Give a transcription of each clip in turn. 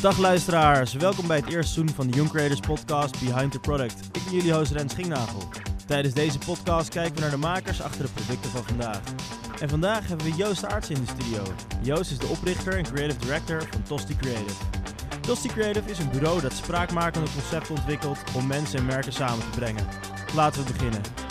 Dag luisteraars, welkom bij het eerste seizoen van de Young Creators podcast Behind the Product. Ik ben jullie host Rens Schingnagel. Tijdens deze podcast kijken we naar de makers achter de producten van vandaag. En vandaag hebben we Joost Aarts in de studio. Joost is de oprichter en creative director van Tosti Creative. Tosti Creative is een bureau dat spraakmakende concepten ontwikkelt om mensen en merken samen te brengen. Laten we beginnen.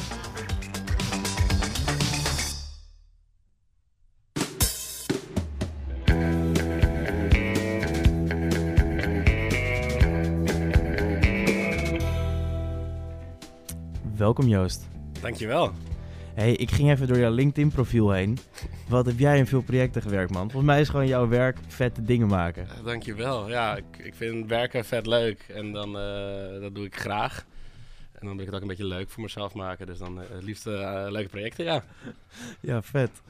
Welkom Joost. Dankjewel. Hey, ik ging even door jouw LinkedIn profiel heen. Wat heb jij in veel projecten gewerkt, man? Volgens mij is gewoon jouw werk vette dingen maken. Dankjewel. Ja, ik, ik vind werken vet leuk en dan, uh, dat doe ik graag. En dan wil ik het ook een beetje leuk voor mezelf maken. Dus dan uh, het liefst leuke projecten, ja. ja, vet.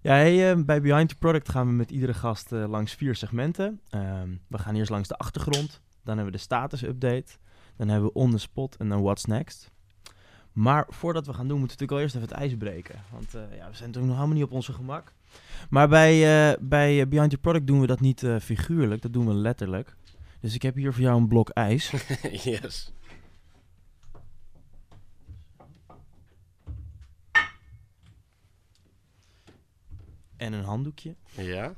Ja, hey, bij Behind the Product gaan we met iedere gast langs vier segmenten. Ehm, we gaan eerst langs de achtergrond. Dan hebben we de status update. Dan hebben we on the spot en dan what's next. Maar voordat we gaan doen, moeten we natuurlijk al eerst even het ijs breken. Want uh, ja, we zijn natuurlijk nog helemaal niet op onze gemak. Maar bij, uh, bij Behind Your Product doen we dat niet uh, figuurlijk, dat doen we letterlijk. Dus ik heb hier voor jou een blok ijs. yes. En een handdoekje. Ja.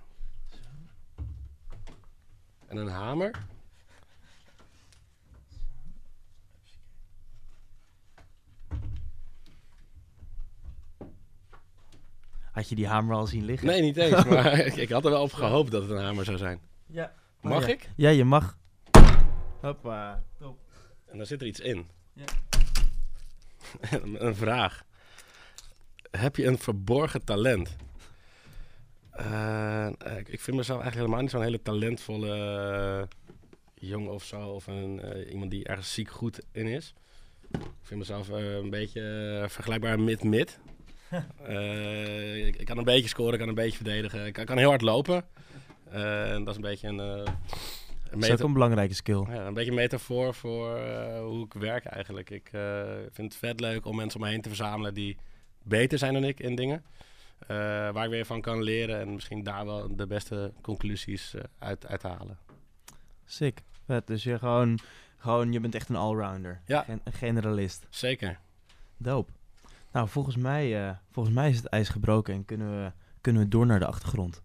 En een hamer. Had je die hamer al zien liggen? Nee, niet eens. maar ik, had er wel op gehoopt dat het een hamer zou zijn. Ja. Mag Oh, ja. ik? Ja, je mag. Hoppa, top. En daar zit er iets in. Ja. een, vraag. Heb je een verborgen talent? Uh, ik, ik vind mezelf eigenlijk helemaal niet zo'n hele talentvolle uh, jongen of zo. Of een, uh, iemand die ergens ziek goed in is. Ik vind mezelf een beetje vergelijkbaar mid-mid. Uh, ik, ik, kan een beetje scoren, ik kan een beetje verdedigen. Ik, ik kan heel hard lopen. Uh, dat is een beetje een... Uh, dat is ook een belangrijke skill. Ja, een beetje een metafoor voor hoe ik werk eigenlijk. Ik vind het vet leuk om mensen om me heen te verzamelen die beter zijn dan ik in dingen. waar ik weer van kan leren en misschien daar wel de beste conclusies uit, uit halen. Sick. Vet. Dus je gewoon, gewoon, je bent echt een allrounder. Ja. Gen een generalist. Zeker. Dope. Nou, volgens mij, uh, volgens mij is het ijs gebroken en kunnen we, kunnen we door naar de achtergrond.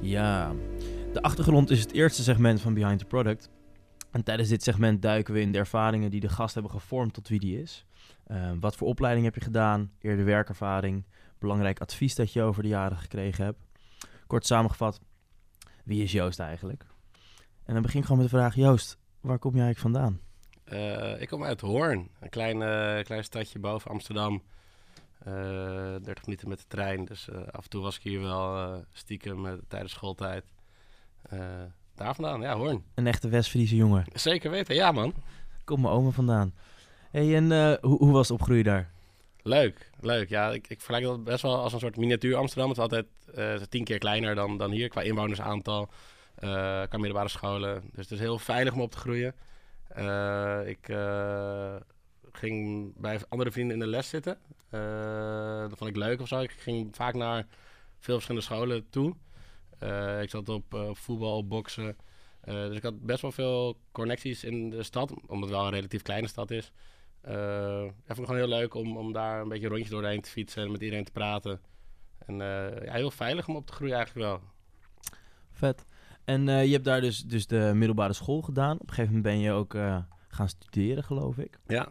Ja, de achtergrond is het eerste segment van Behind the Product. En tijdens dit segment duiken we in de ervaringen die de gast hebben gevormd tot wie die is. Uh, wat voor opleiding heb je gedaan? Eerder werkervaring? belangrijk advies dat je over de jaren gekregen hebt. Kort samengevat, wie is Joost eigenlijk? En dan begin ik gewoon met de vraag, Joost, waar kom je eigenlijk vandaan? Uh, ik kom uit Hoorn, een klein, uh, klein stadje boven Amsterdam. Uh, 30 minuten met de trein, dus eh, af en toe was ik hier wel stiekem tijdens schooltijd. Daar vandaan, ja, Hoorn. Een echte West-Friese jongen. Zeker weten, ja man. Kom mijn oma vandaan. Hey, en hoe, hoe was het opgroeien daar? Leuk, leuk. Ja, ik, ik vergelijk dat best wel als een soort miniatuur Amsterdam. Het is altijd uh, tien keer kleiner dan, dan hier qua inwonersaantal, uh, qua middelbare scholen. Dus het is heel veilig om op te groeien. Ik ging bij andere vrienden in de les zitten. dat vond ik leuk of zo. Ik ging vaak naar veel verschillende scholen toe. Ik zat op voetbal, op boksen. dus ik had best wel veel connecties in de stad, omdat het wel een relatief kleine stad is. Uh, ik vond het gewoon heel leuk om, om daar een beetje rondjes doorheen te fietsen en met iedereen te praten. En uh, ja, heel veilig om op te groeien eigenlijk wel. Vet. En uh, je hebt daar dus, dus de middelbare school gedaan. Op een gegeven moment ben je ook gaan studeren, geloof ik. Ja.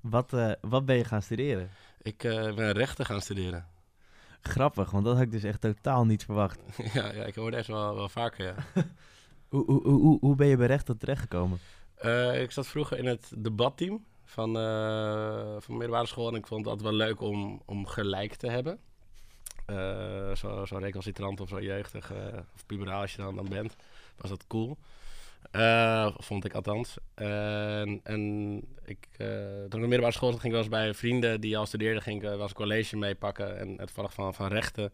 Wat, wat ben je gaan studeren? Ik ben rechten gaan studeren. Grappig, want dat had ik dus echt totaal niet verwacht. ja, ja, ik hoor deze wel, wel vaker, ja. hoe, hoe, hoe, hoe ben je bij rechten terechtgekomen? ik zat vroeger in het debatteam van, uh, van middelbare school. En ik vond het altijd wel leuk om, om gelijk te hebben. Uh, zo, zo recalcitrant of zo jeugdig uh, of puberaal als je dan, dan bent, was dat cool. Vond ik althans. en, ik, toen ik de middelbare school ging ik wel eens bij vrienden die al studeerden, ging ik wel eens college meepakken. En het vallen van, van rechten.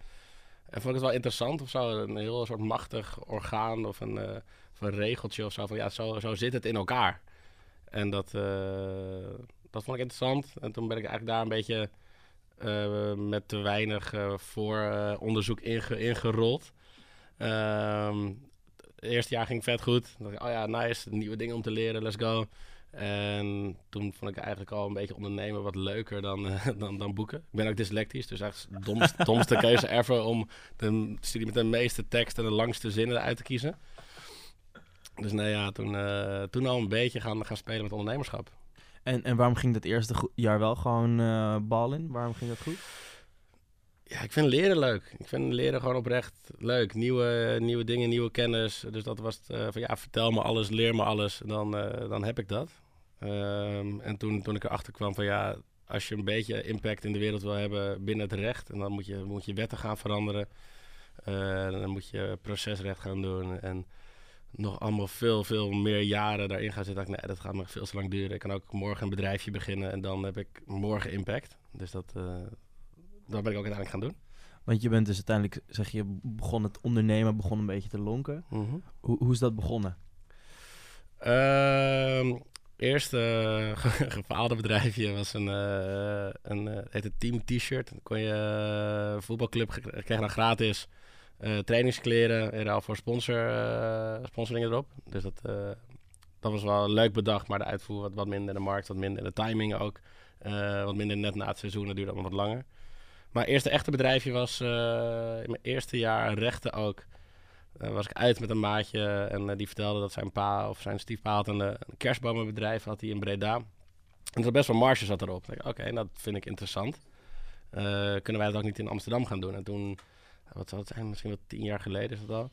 En vond ik het wel interessant of zo. Een heel soort machtig orgaan of een, of regeltje of zo. Van ja, zo, zo zit het in elkaar. en dat, dat vond ik interessant. En toen ben ik eigenlijk daar een beetje met te weinig vooronderzoek inge ingerold. Ehm, het eerste jaar ging vet goed. Dacht ik, oh ja, nice, nieuwe dingen om te leren, let's go. En toen vond ik eigenlijk al een beetje ondernemen wat leuker dan, uh, dan, dan boeken. Ik ben ook dyslectisch, dus de domste, domste keuze ever om de studie met de meeste tekst en de langste zinnen uit te kiezen. Dus nee, ja, toen, uh, toen al een beetje gaan, gaan spelen met ondernemerschap. En, en waarom ging dat eerste jaar wel gewoon uh, bal in? Waarom ging dat goed? Ja, ik vind leren leuk. Ik vind leren gewoon oprecht leuk. Nieuwe, nieuwe dingen, nieuwe kennis. Dus dat was het, van ja, vertel me alles, leer me alles. Dan, dan heb ik dat. Um, en toen, toen ik erachter kwam van ja, als je een beetje impact in de wereld wil hebben binnen het recht, en dan moet je, moet je wetten gaan veranderen. Uh, dan moet je procesrecht gaan doen. En nog allemaal veel, veel meer jaren daarin gaan zitten. nee, dat gaat me veel te lang duren. Ik kan ook morgen een bedrijfje beginnen en dan heb ik morgen impact. Dus dat, dat ben ik ook uiteindelijk gaan doen. Want je bent dus uiteindelijk, zeg je, begon het ondernemen, begon een beetje te lonken. Mm -hmm. hoe, hoe is dat begonnen? Uh, eerste uh, gefaalde bedrijfje was een, uh, een uh, heette Team T-shirt. Dan kon je voetbalclub kreeg dan gratis trainingskleren in ruil voor sponsor, sponsoring erop. Dus dat, dat was wel leuk bedacht, maar de uitvoer wat, wat minder, de markt wat minder, de timing ook wat minder net na het seizoen. Dat duurde allemaal wat langer. Maar eerste echte bedrijfje was in mijn eerste jaar rechten ook. Uh, was ik uit met een maatje en uh, die vertelde dat zijn pa of zijn stiefpa had een, kerstbomenbedrijf had hij in Breda. En er best wel marge zat erop. Oké, dat vind ik interessant. Kunnen wij dat ook niet in Amsterdam gaan doen? En toen, wat zou het zijn, misschien wel tien jaar geleden is dat al.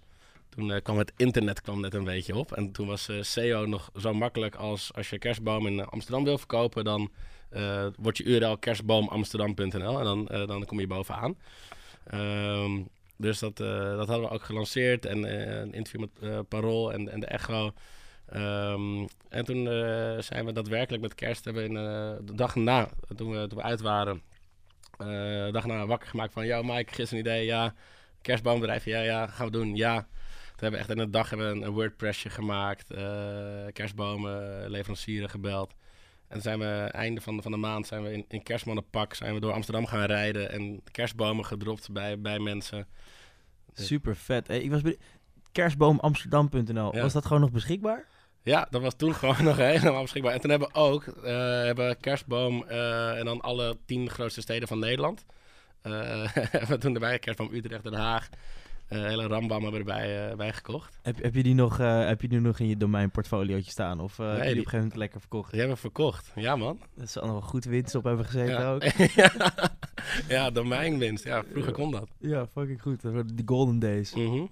Toen kwam het internet kwam net een beetje op. En toen was SEO nog zo makkelijk als als je kerstboom in Amsterdam wil verkopen, dan wordt je URL kerstboomamsterdam.nl en dan, dan kom je bovenaan. Um, dus dat, dat hadden we ook gelanceerd. En een interview met Parool en, en de Echo. Um, en toen zijn we daadwerkelijk met kerst hebben in de dag na, toen we, toen we uit waren, de dag na wakker gemaakt van, ja Mike, gisteren een idee, ja, kerstboombedrijf, ja, ja, gaan we doen, ja. Hebben echt in de dag hebben we een, een WordPressje gemaakt, kerstbomen, leverancieren gebeld. En zijn we einde van de, van de maand zijn we in, in kerstmannenpak zijn we door Amsterdam gaan rijden en kerstbomen gedropt bij, bij mensen. Dus Super vet. Hey, ik was kerstboomamsterdam.nl. Was dat gewoon nog beschikbaar? Ja, dat was toen gewoon nog helemaal beschikbaar. En toen hebben we ook uh, hebben kerstboom uh, en dan alle tien grootste steden van Nederland. Uh, hebben we toen erbij kerstboom Utrecht, Den Haag, hele rambam hebben erbij, uh, bij gekocht. Heb, heb, je die nog, uh, heb je die nog in je domeinportfoliootje staan? Of nee, heb je die, die op een gegeven moment lekker verkocht? Die hebben we verkocht, ja man. Dat ze allemaal goed winst op hebben gezeten ja. ook. ja, domeinwinst. Ja, vroeger kon dat. Ja, fucking goed. Dat waren die golden days. Mm -hmm.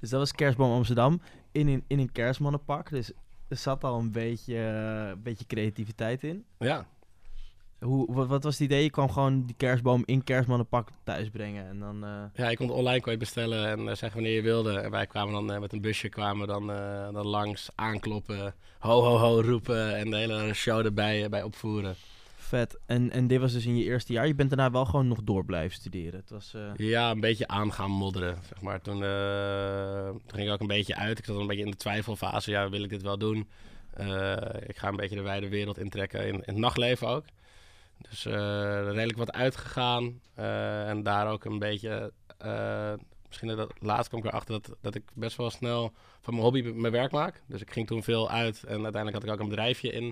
Dus dat was Kerstboom Amsterdam in, in, in een kerstmannenpak. Dus er zat al een beetje, een beetje creativiteit in. Ja. Hoe, wat, wat, was het idee? Je kwam gewoon die kerstboom in kerstmannenpak thuis brengen en dan... Uh... Ja, je kon het online kon je bestellen en uh, zeggen wanneer je wilde. En wij kwamen dan uh, met een busje kwamen dan, dan langs, aankloppen, ho ho ho roepen en de hele show erbij bij opvoeren. Vet. En, en dit was dus in je eerste jaar. Je bent daarna wel gewoon nog door blijven studeren. Het was, Ja, een beetje aan gaan modderen, zeg maar. Toen, toen ging ik ook een beetje uit. Ik zat een beetje in de twijfelfase. Ja, wil ik dit wel doen? ik ga een beetje de wijde wereld intrekken, in, in het nachtleven ook. Dus uh, redelijk wat uitgegaan. Uh, en daar ook een beetje. Uh, misschien dat laatst kwam ik erachter dat, dat ik best wel snel van mijn hobby mijn werk maak. Dus ik ging toen veel uit. En uiteindelijk had ik ook een bedrijfje in,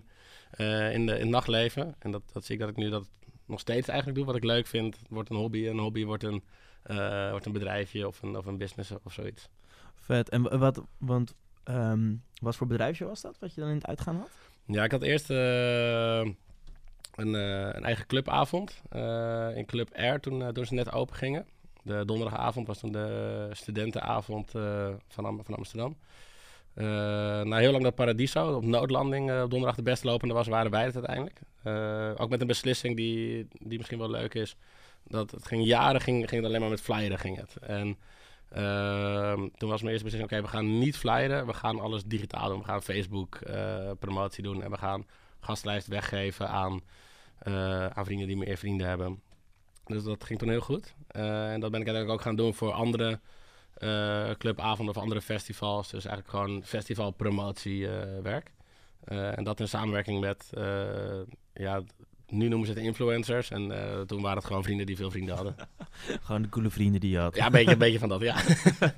in, de, in het nachtleven. En dat, dat zie ik dat ik nu dat nog steeds eigenlijk doe. Wat ik leuk vind. wordt een hobby. Een hobby wordt een, wordt een bedrijfje of een, of een business of zoiets. Vet. En wat, want, um, wat voor bedrijfje was dat? Wat je dan in het uitgaan had? Ja, ik had eerst uh, een eigen clubavond uh, in Club Air toen, uh, toen ze net open gingen. De donderdagavond was toen de studentenavond van, van Amsterdam. na heel lang dat Paradiso op noodlanding op donderdag de best lopende was, waren wij het uiteindelijk. ook met een beslissing die, die misschien wel leuk is. Dat het ging jaren ging, ging het alleen maar met flyeren ging het. En toen was mijn eerste beslissing, oké, we gaan niet flyeren. We gaan alles digitaal doen. We gaan Facebook promotie doen en we gaan gastlijst weggeven aan, uh, aan vrienden die meer vrienden hebben. Dus dat ging toen heel goed. Uh, en dat ben ik eigenlijk ook gaan doen voor andere uh, clubavonden of andere festivals. Dus eigenlijk gewoon festivalpromotiewerk. Eh, en dat in samenwerking met, eh, ja, nu noemen ze het influencers. En eh, toen waren het gewoon vrienden die veel vrienden hadden. Gewoon de coole vrienden die je had. ja, een beetje, een beetje van dat, ja.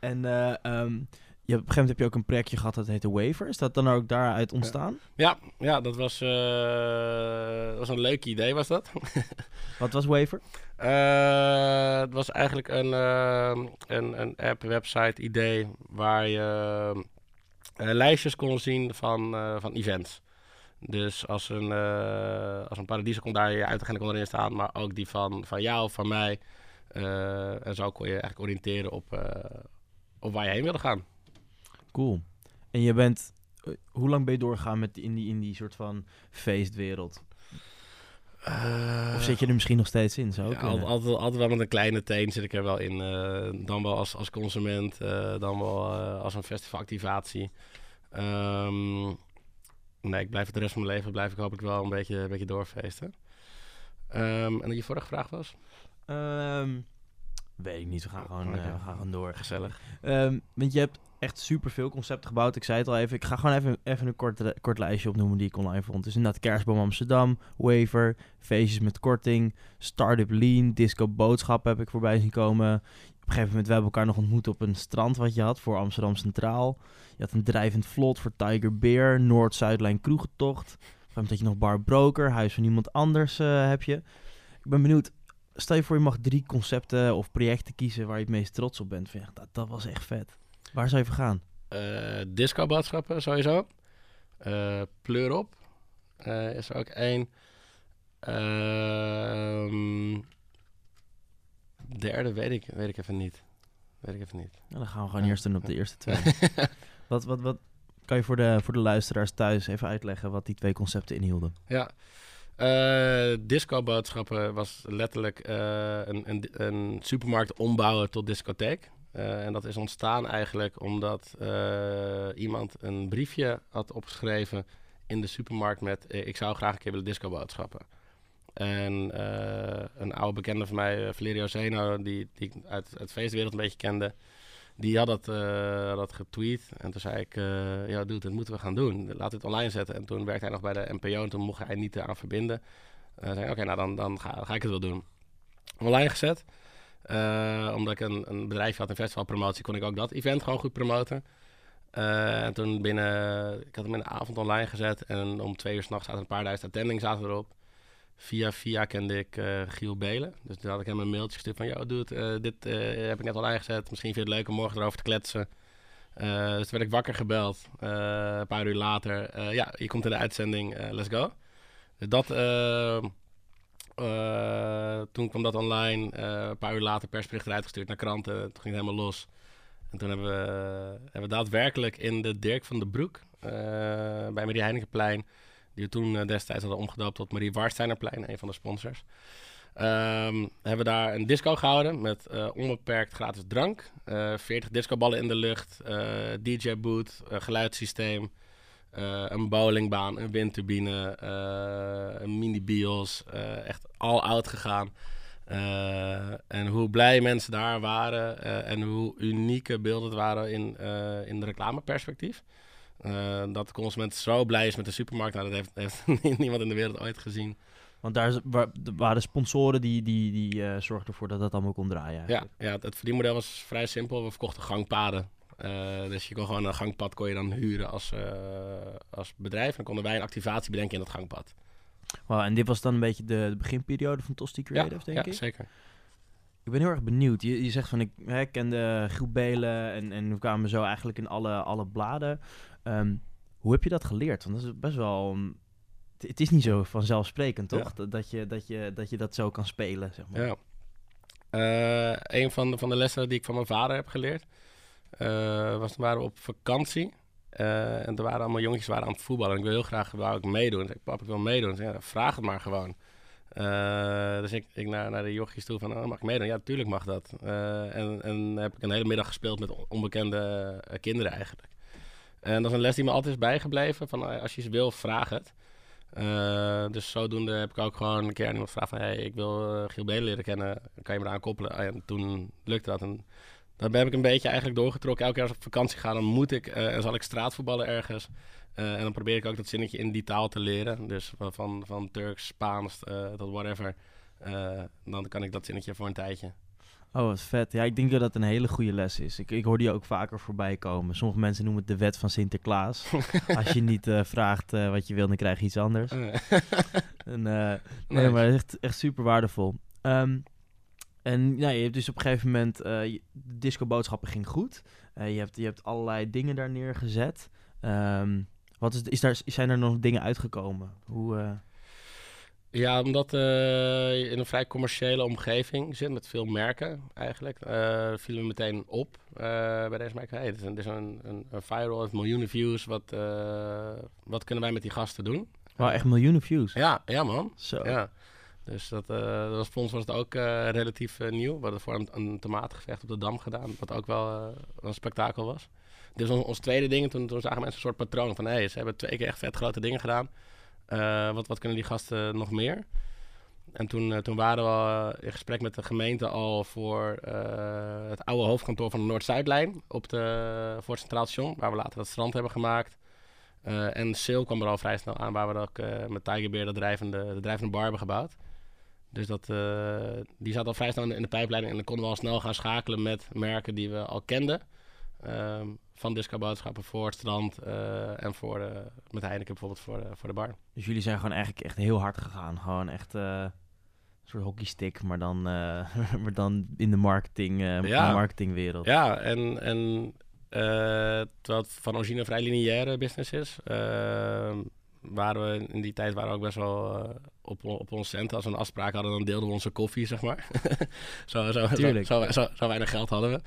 En eh, ehm, je, op een gegeven moment heb je ook een projectje gehad dat heette Waver. Is dat dan ook daaruit ontstaan? Ja, ja dat was, eh, was een leuk idee, was dat. Wat was Waver? Eh, het was eigenlijk een, eh, een, een app, website idee waar je lijstjes kon zien van, van events. Dus als een, eh als een paradies kon daar je uitagenda kon erin staan, maar ook die van, van jou, van mij. En zo kon je eigenlijk oriënteren op, op waar je heen wilde gaan. Cool. En je bent... eh, hoe lang ben je doorgegaan met in die, in die soort van feestwereld? Of zit je er misschien nog steeds in? Zou Ja, altijd, altijd wel met een kleine teen zit ik er wel in. eh, dan wel als, als consument, eh, dan wel eh, als een festivalactivatie. Ehm, nee, ik blijf het de rest van mijn leven blijf ik hopelijk wel een beetje, een beetje doorfeesten. Ehm, en je vorige vraag was? Ehm, weet ik niet. We gaan gewoon, Oké. eh, we gaan gewoon door. Gezellig. Want je hebt echt superveel concepten gebouwd. Ik zei het al even. Ik ga gewoon even, even een kort, kort lijstje opnoemen die ik online vond. Dus inderdaad Kerstboom Amsterdam, Waver, feestjes met korting, Startup Lean, Disco Boodschap heb ik voorbij zien komen. Op een gegeven moment we elkaar nog ontmoet op een strand wat je had voor Amsterdam Centraal. Je had een drijvend vlot voor Tiger Beer, Noord-Zuidlijn kroegentocht. Op een je nog Bar Broker, Huis van Niemand Anders eh, heb je. Ik ben benieuwd, stel je voor je mag drie concepten of projecten kiezen waar je het meest trots op bent. Van, ja, dat, dat was echt vet. Waar zou je voor gaan? Eh disco-boodschappen sowieso. Eh pleur op eh, is er ook één. Ehm, derde weet ik, weet ik even niet. Weet ik even niet. Nou, dan gaan we gewoon Ja. eerst doen op de eerste twee. wat, wat, wat kan je voor de, voor de luisteraars thuis even uitleggen wat die twee concepten inhielden? Ja. Eh disco-boodschappen was letterlijk een, een, een supermarkt ombouwen tot discotheek. Eh, en dat is ontstaan eigenlijk omdat eh, iemand een briefje had opgeschreven in de supermarkt met... eh, ik zou graag een keer willen disco-boodschappen. En eh, een oude bekende van mij, Valerio Zeno, die, die ik uit, de feestwereld een beetje kende... Die had dat, dat getweet. En toen zei ik, ja dude, dat moeten we gaan doen. Laat het online zetten. En toen werkte hij nog bij de NPO en toen mocht hij niet eraan verbinden. En toen zei oké, nou dan, dan, ga, ga ik het wel doen. Online gezet. Eh, omdat ik een, een bedrijfje had in festivalpromotie, kon ik ook dat event gewoon goed promoten. Eh, en toen binnen, ik had hem in de avond online gezet. En om twee uur s'nachts zaten een paar duizend attending zaten erop. Via via kende ik eh, Giel Belen. Dus toen had ik hem een mailtje gestuurd van... Yo, dude, eh, dit heb ik net online gezet. Misschien vind je het leuk om morgen erover te kletsen. Dus toen werd ik wakker gebeld. een paar uur later. ja, je komt in de uitzending. let's go. Dus dat... eh, toen kwam dat online. eh, een paar uur later persbericht eruit gestuurd naar kranten. Toen ging het helemaal los. En toen hebben we, hebben we daadwerkelijk in de Dirk van den Broek... eh, bij Marie Heinekenplein... die we toen destijds hadden omgedoopt tot Marie Warsteinerplein, een van de sponsors... Ehm, hebben we daar een disco gehouden met onbeperkt gratis drank. eh 40 discoballen in de lucht, DJ-boot, geluidssysteem, eh, een bowlingbaan, een windturbine, eh, een mini-bios. eh, echt all out gegaan. En hoe blij mensen daar waren en hoe unieke beelden het waren in, in de reclameperspectief. Dat de consument zo blij is met de supermarkt, nou, dat heeft, heeft niemand in de wereld ooit gezien. Want daar waren sponsoren die, die, die zorgden ervoor dat dat allemaal kon draaien. Ja, ja, het verdienmodel was vrij simpel. We verkochten gangpaden. Eh, dus je kon gewoon een gangpad kon je dan huren als, eh, als bedrijf. En dan konden wij een activatie bedenken in dat gangpad. Wauw, en dit was dan een beetje de, de beginperiode van Tosti Creative, ja, denk ja, ik? zeker. Ik ben heel erg benieuwd. Je, je zegt van, ik hè, kende Giel Belen en, en we kwamen zo eigenlijk in alle, alle bladen. Ehm, hoe heb je dat geleerd? Want dat is best wel... het- het is niet zo vanzelfsprekend, Ja. toch? Dat, dat, je, dat, je, dat je dat zo kan spelen, zeg maar. Ja. Eh, een van de, van de lessen die ik van mijn vader heb geleerd, was toen waren we op vakantie. Eh, en er waren allemaal jongetjes waren aan het voetballen. En ik wil heel graag wou ik meedoen. Ik zei, pap, ik wil meedoen. Ik zei, vraag het maar gewoon. Eh, dus ik, ik naar, naar de jochies toe van, oh, mag ik meedoen? Ja, natuurlijk mag dat. Eh, en, en heb ik een hele middag gespeeld met on- onbekende eh, kinderen eigenlijk. En dat is een les die me altijd is bijgebleven. Van, eh, als je iets wil, vraag het. Eh, dus zodoende heb ik ook gewoon een keer iemand gevraagd van... Ik wil eh, Giel Belen leren kennen, kan je me eraan koppelen? En toen lukte dat en Dat heb ik een beetje eigenlijk doorgetrokken. Elke keer als ik op vakantie ga, dan moet ik eh, en zal ik straatvoetballen ergens. Eh, en dan probeer ik ook dat zinnetje in die taal te leren. Dus van, van, Turks, Spaans eh, tot whatever. Dan kan ik dat zinnetje voor een tijdje. Oh, wat vet. Ja, ik denk dat dat een hele goede les is. Ik, ik hoor die ook vaker voorbij komen. Sommige mensen noemen het de wet van Sinterklaas. Als je niet vraagt wat je wil, dan krijg je iets anders. En, nee, Nee. maar echt, echt super waardevol. Ehm, en ja, je hebt dus op een gegeven moment... eh, de disco-boodschappen ging goed. Eh, je, hebt, je hebt allerlei dingen daar neergezet. Ehm, wat is, is daar, zijn er nog dingen uitgekomen? Hoe... eh, Ja, omdat je in een vrij commerciële omgeving zit met veel merken eigenlijk, vielen we meteen op bij deze merk. Hey, dit is een, dit is een, een, een viral, heeft miljoenen views. Wat, wat kunnen wij met die gasten doen? Wauw, echt miljoenen views. Ja, ja man. Zo. Ja. Dus dat, eh, dat was, voor ons was het ook eh, relatief eh, nieuw. We hadden voor een, een tomatengevecht op de Dam gedaan, wat ook wel een spektakel was. Dit was ons, tweede ding. Toen, toen zagen mensen een soort patroon van... hé, hey, ze hebben twee keer echt vet grote dingen gedaan. Wat, wat kunnen die gasten nog meer? En toen, toen waren we in gesprek met de gemeente al voor het oude hoofdkantoor van de Noord-Zuidlijn op de, voor het Centraal Station, waar we later het strand hebben gemaakt. En Sale kwam er al vrij snel aan, waar we ook met Tiger Beer de drijvende, de drijvende bar hebben gebouwd. Dus dat, eh, die zat al vrij snel in de, in de pijpleiding en dan konden we al snel gaan schakelen met merken die we al kenden. Ehm, van disco boodschappen voor het strand eh, en voor de, met Heineken bijvoorbeeld voor de, voor de bar. Dus jullie zijn gewoon eigenlijk echt heel hard gegaan. Gewoon echt eh, een soort hockeystick, maar dan, eh, maar dan in de marketing, eh, Ja. marketingwereld. Ja, en, en eh, terwijl het van origine een vrij lineaire business is, eh, waren we in die tijd waren we ook best wel eh, op, op ons cent. Als we een afspraak hadden, dan deelden we onze koffie, zeg maar. zo, zo, zo, Tuurlijk. zo, zo, zo weinig geld hadden we.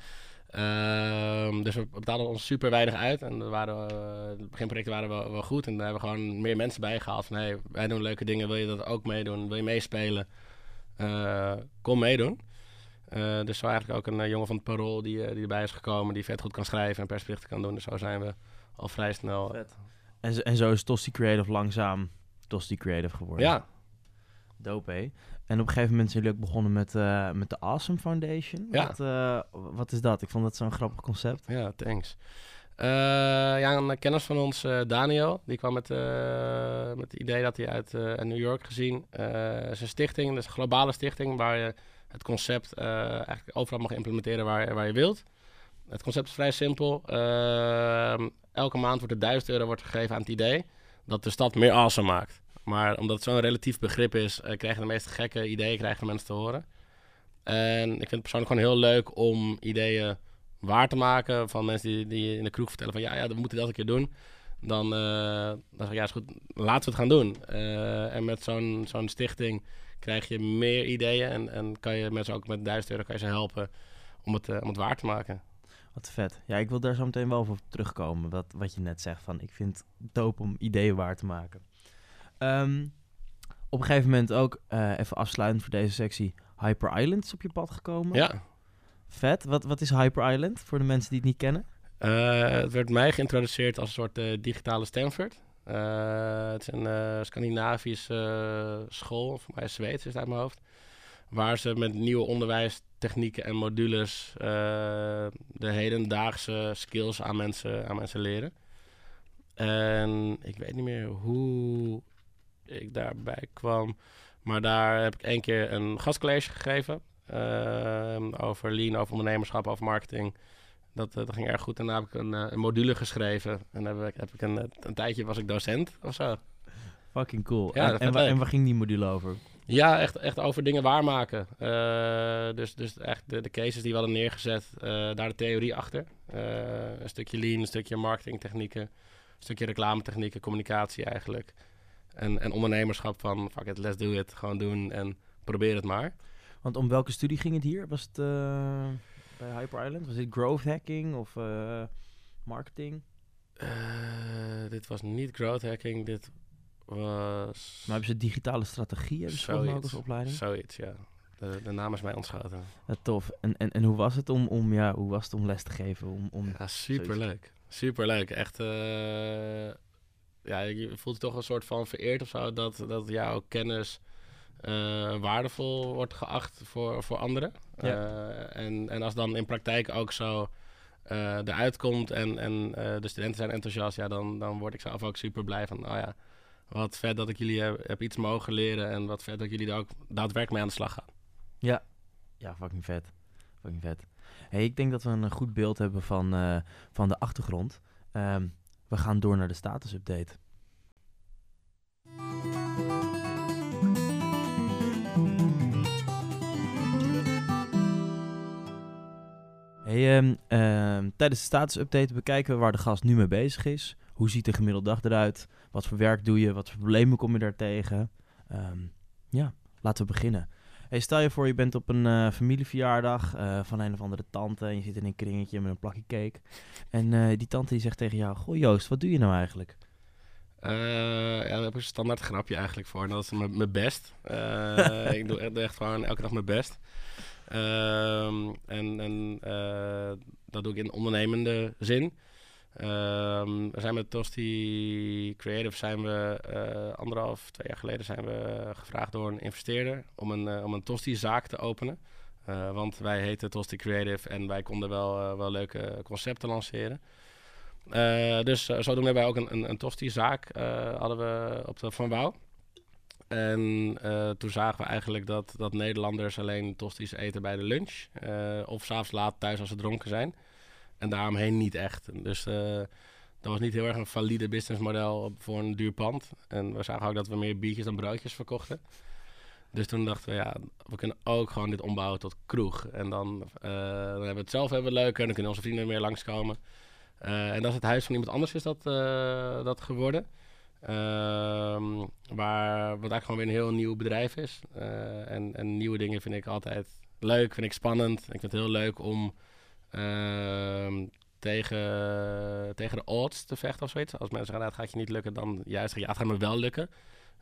Ehm, dus we betaalden ons super weinig uit. En er waren, eh, de beginprojecten waren wel, wel goed. En daar hebben we gewoon meer mensen bij gehaald. Van, hey, wij doen leuke dingen. Wil je dat ook meedoen? Wil je meespelen? Eh, kom meedoen. Eh, dus zo eigenlijk ook een jongen van het Parool die, die erbij is gekomen. Die vet goed kan schrijven en persberichten kan doen. Dus zo zijn we al vrij snel... Vet. En, zo- en zo is Tosti Creative langzaam Tosti Creative geworden. ja, Dope, hè? En op een gegeven moment zijn jullie ook begonnen met, eh, met de Awesome Foundation. Ja. Wat, eh, wat is dat? Ik vond dat zo'n grappig concept. Ja, thanks. Eh, ja, een kennis van ons, Daniel, die kwam met, met het idee dat hij uit, New York gezien zijn stichting, dus een globale stichting, waar je het concept eigenlijk overal mag implementeren waar, waar je wilt. Het concept is vrij simpel. Ehm, elke maand wordt er 1000 euro wordt gegeven aan het idee dat de stad meer awesome maakt. Maar omdat het zo'n relatief begrip is, eh, krijgen de meest gekke ideeën krijgen mensen te horen. En ik vind het persoonlijk gewoon heel leuk om ideeën waar te maken van mensen die, die in de kroeg vertellen van ja, ja, we moeten dat een keer doen. Dan, eh, dan zeg ik ja, is goed, laten we het gaan doen. Eh, en met zo'n zo'n stichting krijg je meer ideeën en, en kan je mensen ook met 1000 euro kan je ze helpen om het, om het waar te maken. Wat vet. Ja, ik wil daar zo meteen wel op terugkomen. Wat, wat je net zegt van, ik vind het dope om ideeën waar te maken. Ehm, op een gegeven moment ook, eh, even afsluitend voor deze sectie, Hyper Island is op je pad gekomen. Ja, Vet. Wat, wat is Hyper Island voor de mensen die het niet kennen? Eh, het werd mij geïntroduceerd als een soort eh, digitale Stanford. Het is een Scandinavische school, voor mij Zweeds is het uit mijn hoofd. Waar ze met nieuwe onderwijstechnieken en modules de hedendaagse skills aan mensen, aan mensen leren. En ik weet niet meer hoe ik daarbij kwam. Maar daar heb ik één keer een gastcollege gegeven. eh, over lean, over ondernemerschap, over marketing. Dat, eh, dat ging erg goed. En daarna heb ik een, eh, een module geschreven. En dan heb ik, heb ik een, een tijdje was ik docent of zo. Fucking cool. Ja, en, en, wa- en waar ging die module over? Ja, echt, echt over dingen waarmaken. Dus, dus echt de, de cases die we hadden neergezet, daar de theorie achter. Een stukje lean, een stukje marketingtechnieken, een stukje reclametechnieken, communicatie eigenlijk. En, en ondernemerschap van, fuck it, let's do it. Gewoon doen en probeer het maar. Want om welke studie ging het hier? Was het eh, bij Hyper Island? Was dit growth hacking of eh, marketing? Eh, dit was niet growth hacking, dit was... Maar hebben ze digitale strategie? Hebben ze ook als opleiding? Zoiets, ja. De, de naam is mij ontschoten. Ja, tof. En, en, en hoe was het om, om, ja, hoe was het om les te geven? Om, om... Ja, superleuk. Superleuk. Echt, ja, je voelt je toch een soort van vereerd of zo dat, dat jouw kennis eh, waardevol wordt geacht voor, voor anderen. Ja. Eh, en, en als dan in praktijk ook zo eh, eruit komt en, en de studenten zijn enthousiast, ja, dan, dan word ik zelf ook super blij van, oh ja, wat vet dat ik jullie heb, heb iets mogen leren en wat vet dat jullie daar ook daadwerkelijk mee aan de slag gaan. Ja, fucking vet. Fucking vet. Hey, ik denk dat we een goed beeld hebben van, van de achtergrond. Ehm, we gaan door naar de status update. Hey, ehm, ehm, tijdens de status update bekijken we waar de gast nu mee bezig is. Hoe ziet de gemiddelde dag eruit? Wat voor werk doe je? Wat voor problemen kom je daar tegen? Ehm, ja, laten we beginnen. Hey, stel je voor, je bent op een eh, familieverjaardag eh, van een of andere tante en je zit in een kringetje met een plakje cake. En eh, die tante die zegt tegen jou, goh Joost, wat doe je nou eigenlijk? Ja, daar heb ik een standaard grapje eigenlijk voor. En dat is mijn mijn best. Ik doe echt, echt gewoon elke dag mijn best. Ehm, en en dat doe ik in ondernemende zin. Ehm, we zijn met Tosti Creative zijn we eh, anderhalf, twee jaar geleden zijn we gevraagd door een investeerder om een, eh, om een Tosti-zaak te openen. Eh, want wij heten Tosti Creative en wij konden wel, wel leuke concepten lanceren. Dus eh, zodoende hebben wij ook een, een, Tosti-zaak hadden we op de Van Wouw. En toen zagen we eigenlijk dat, dat Nederlanders alleen tosti's eten bij de lunch. eh, of s'avonds laat thuis als ze dronken zijn. En daaromheen niet echt. Dus eh, dat was niet heel erg een valide businessmodel voor een duur pand. En we zagen ook dat we meer biertjes dan broodjes verkochten. Dus toen dachten we, ja, we kunnen ook gewoon dit ombouwen tot kroeg. En dan, eh, dan hebben we het zelf hebben we leuker. Dan kunnen onze vrienden meer langskomen. Eh, en dat is het huis van iemand anders is dat, dat geworden. Ehm, waar, wat eigenlijk gewoon weer een heel nieuw bedrijf is. En, en nieuwe dingen vind ik altijd leuk, vind ik spannend. Ik vind het heel leuk om tegen, tegen de odds te vechten of zoiets. Als mensen gaan, nou, het gaat je niet lukken, dan juist ja, het gaat me wel lukken.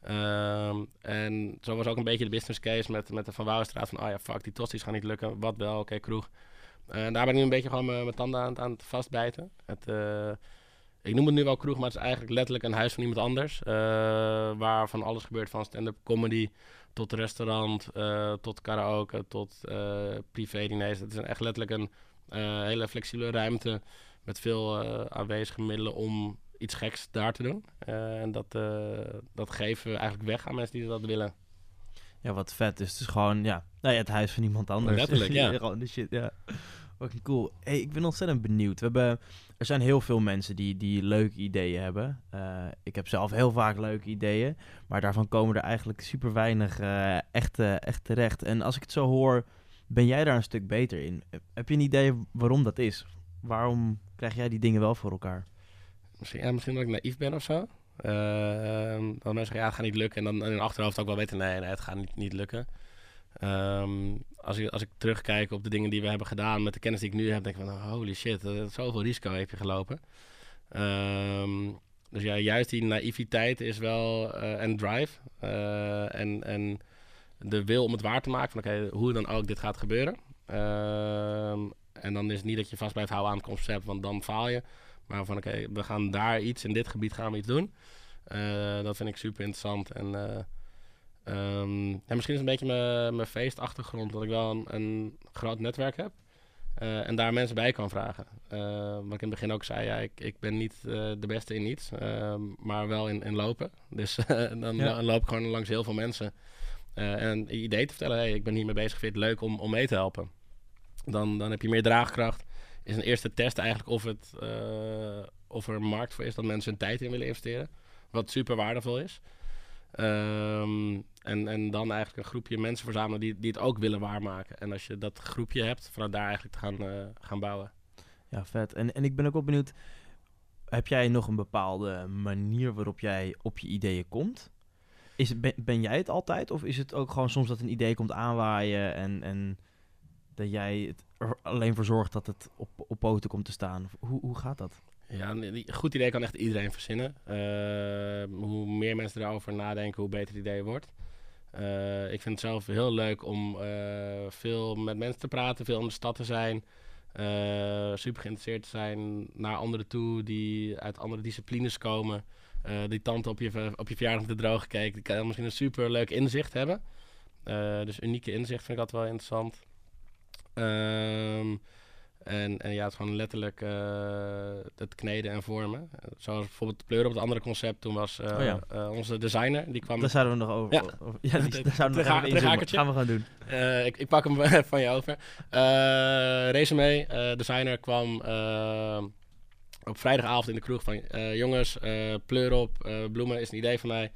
Ehm, en zo was ook een beetje de business case met, met de Van Wouwenstraat. Van, oh ja, fuck, die tosties gaan niet lukken. Wat wel, oké, kroeg. En daar ben ik nu een beetje gewoon mijn tanden aan, aan het vastbijten. Het, eh, ik noem het nu wel kroeg, maar het is eigenlijk letterlijk een huis van iemand anders. eh, waar van alles gebeurt, van stand-up comedy tot restaurant, eh, tot karaoke, tot eh privé-diners. Het is echt letterlijk een eh, hele flexibele ruimte met veel eh, aanwezige middelen om iets geks daar te doen. Eh, en dat, eh, dat geven we eigenlijk weg aan mensen die dat willen. Ja, wat vet. Dus het is gewoon, ja, nou ja het huis van iemand anders. Letterlijk, ja. gewoon de shit, ja. Fucking cool. Hey, ik ben ontzettend benieuwd. We hebben, er zijn heel veel mensen die, die leuke ideeën hebben. Eh, ik heb zelf heel vaak leuke ideeën. Maar daarvan komen er eigenlijk super weinig eh, echt, eh, echt terecht. En als ik het zo hoor, ben jij daar een stuk beter in. Heb je een idee waarom dat is? Waarom krijg jij die dingen wel voor elkaar? Misschien, ja, misschien dat ik naïef ben of zo. Ehm, dat mensen zeggen, ja, het gaat niet lukken. En dan in hun achterhoofd ook wel weten, nee, nee het gaat niet, niet lukken. Ehm, als, ik, als ik terugkijk op de dingen die we hebben gedaan met de kennis die ik nu heb, denk ik van, holy shit, eh, zoveel risico heb je gelopen. Ehm, dus ja, juist die naïviteit is wel, eh, en drive, eh, en, en de wil om het waar te maken, van oké, hoe dan ook dit gaat gebeuren. Ehm, en dan is het niet dat je vast blijft houden aan het concept, want dan faal je. Maar van oké, we gaan daar iets, in dit gebied gaan we iets doen. Eh, dat vind ik super interessant. En um, ja, misschien is het een beetje mijn, mijn feestachtergrond dat ik wel een, een groot netwerk heb. Uh, en daar mensen bij kan vragen. Uh, wat ik in het begin ook zei, ja, ik, ik ben niet uh, de beste in iets, maar wel in, in lopen. Dus dan, ja. dan, loop ik gewoon langs heel veel mensen. En een idee te vertellen, hey, ik ben hiermee bezig, vind het leuk om, om mee te helpen. Dan, dan heb je meer draagkracht is een eerste test eigenlijk of, het, uh, of er een markt voor is dat mensen hun tijd in willen investeren. Wat super waardevol is. Um, en, en dan eigenlijk een groepje mensen verzamelen die, die het ook willen waarmaken. En als je dat groepje hebt, vanuit daar eigenlijk te gaan, uh, gaan bouwen. Ja, vet. En, en ik ben ook wel benieuwd, heb jij nog een bepaalde manier waarop jij op je ideeën komt? Is, ben, ben jij het altijd? Of is het ook gewoon soms dat een idee komt aanwaaien en... en dat jij het er alleen voor zorgt dat het op, op poten komt te staan? Hoe, hoe gaat dat? Ja, een goed idee kan echt iedereen verzinnen. Uh, hoe meer mensen erover nadenken, hoe beter het idee wordt. Uh, ik vind het zelf heel leuk om uh, veel met mensen te praten, veel in de stad te zijn. super geïnteresseerd te zijn naar anderen toe die uit andere disciplines komen. Die tante op je, op je verjaardag te droog kijkt, die kan misschien een super leuk inzicht hebben. dus unieke inzicht vind ik altijd wel interessant. Ehm, en, en ja, het is gewoon letterlijk het kneden en vormen. Zoals bijvoorbeeld Pleur op het andere concept. Toen was oh onze designer, die kwam... Daar zouden we nog over... Ja, over, ja die, daar zouden we nog even gaan we gaan doen. ik, ik pak hem van je over. resume, designer kwam op vrijdagavond in de kroeg van... jongens, pleur op, bloemen is een idee van mij.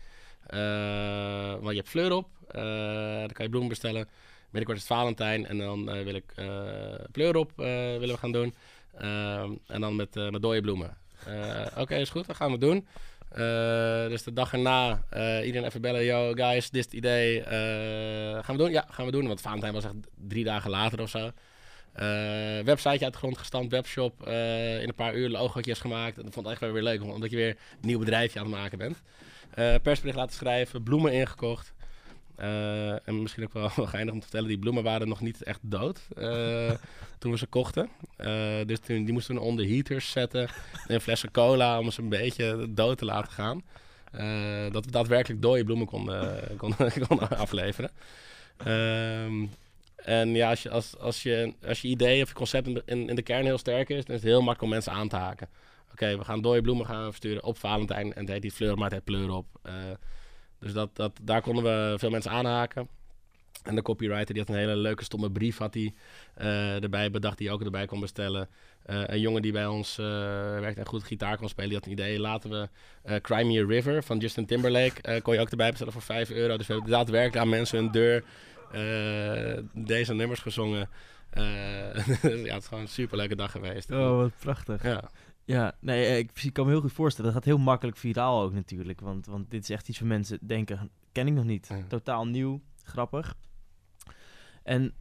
want je hebt fleur op, dan kan je bloemen bestellen. Binnenkort is het Valentijn en dan uh, wil ik uh, op uh, willen we gaan doen. En dan met, met dode bloemen. Oké, is goed, dat gaan we doen. dus de dag erna iedereen even bellen. Yo, guys, dit is het idee. gaan we doen? Ja, gaan we doen. Want Valentijn was echt drie dagen later of zo. Websiteje uit de grond gestampt, webshop. in een paar uur logootjes gemaakt. Dat vond ik echt wel weer leuk, omdat je weer een nieuw bedrijfje aan het maken bent. persbericht laten schrijven, bloemen ingekocht. Uh, en misschien ook wel geinig om te vertellen, die bloemen waren nog niet echt dood uh, toen we ze kochten. Uh, dus toen, die moesten we onder heaters zetten in flessen cola om ze een beetje dood te laten gaan. dat we daadwerkelijk dode bloemen konden, konden, konden afleveren. Um, en ja, als je, als, als, je, als je idee of je concept in, in, de kern heel sterk is, dan is het heel makkelijk om mensen aan te haken. Oké, we gaan dode bloemen gaan versturen op Valentijn en het heet die fleur, maar het pleur op. Dus dat, dat, daar konden we veel mensen aanhaken. En de copywriter die had een hele leuke stomme brief had hij uh, erbij bedacht die ook erbij kon bestellen. Uh, een jongen die bij ons uh, werkt en goed gitaar kon spelen, die had een idee. Laten we Cry Me a River van Justin Timberlake, kon je ook erbij bestellen voor 5 euro. Dus we hebben daadwerkelijk aan mensen hun deur deze nummers gezongen. ja, het is gewoon een superleuke dag geweest. Oh, wat prachtig. Ja. Ja, nee, eh, ik, kan me heel goed voorstellen. Dat gaat heel makkelijk viraal ook natuurlijk. Want, want dit is echt iets van mensen denken, ken ik nog niet. Totaal nieuw, grappig. En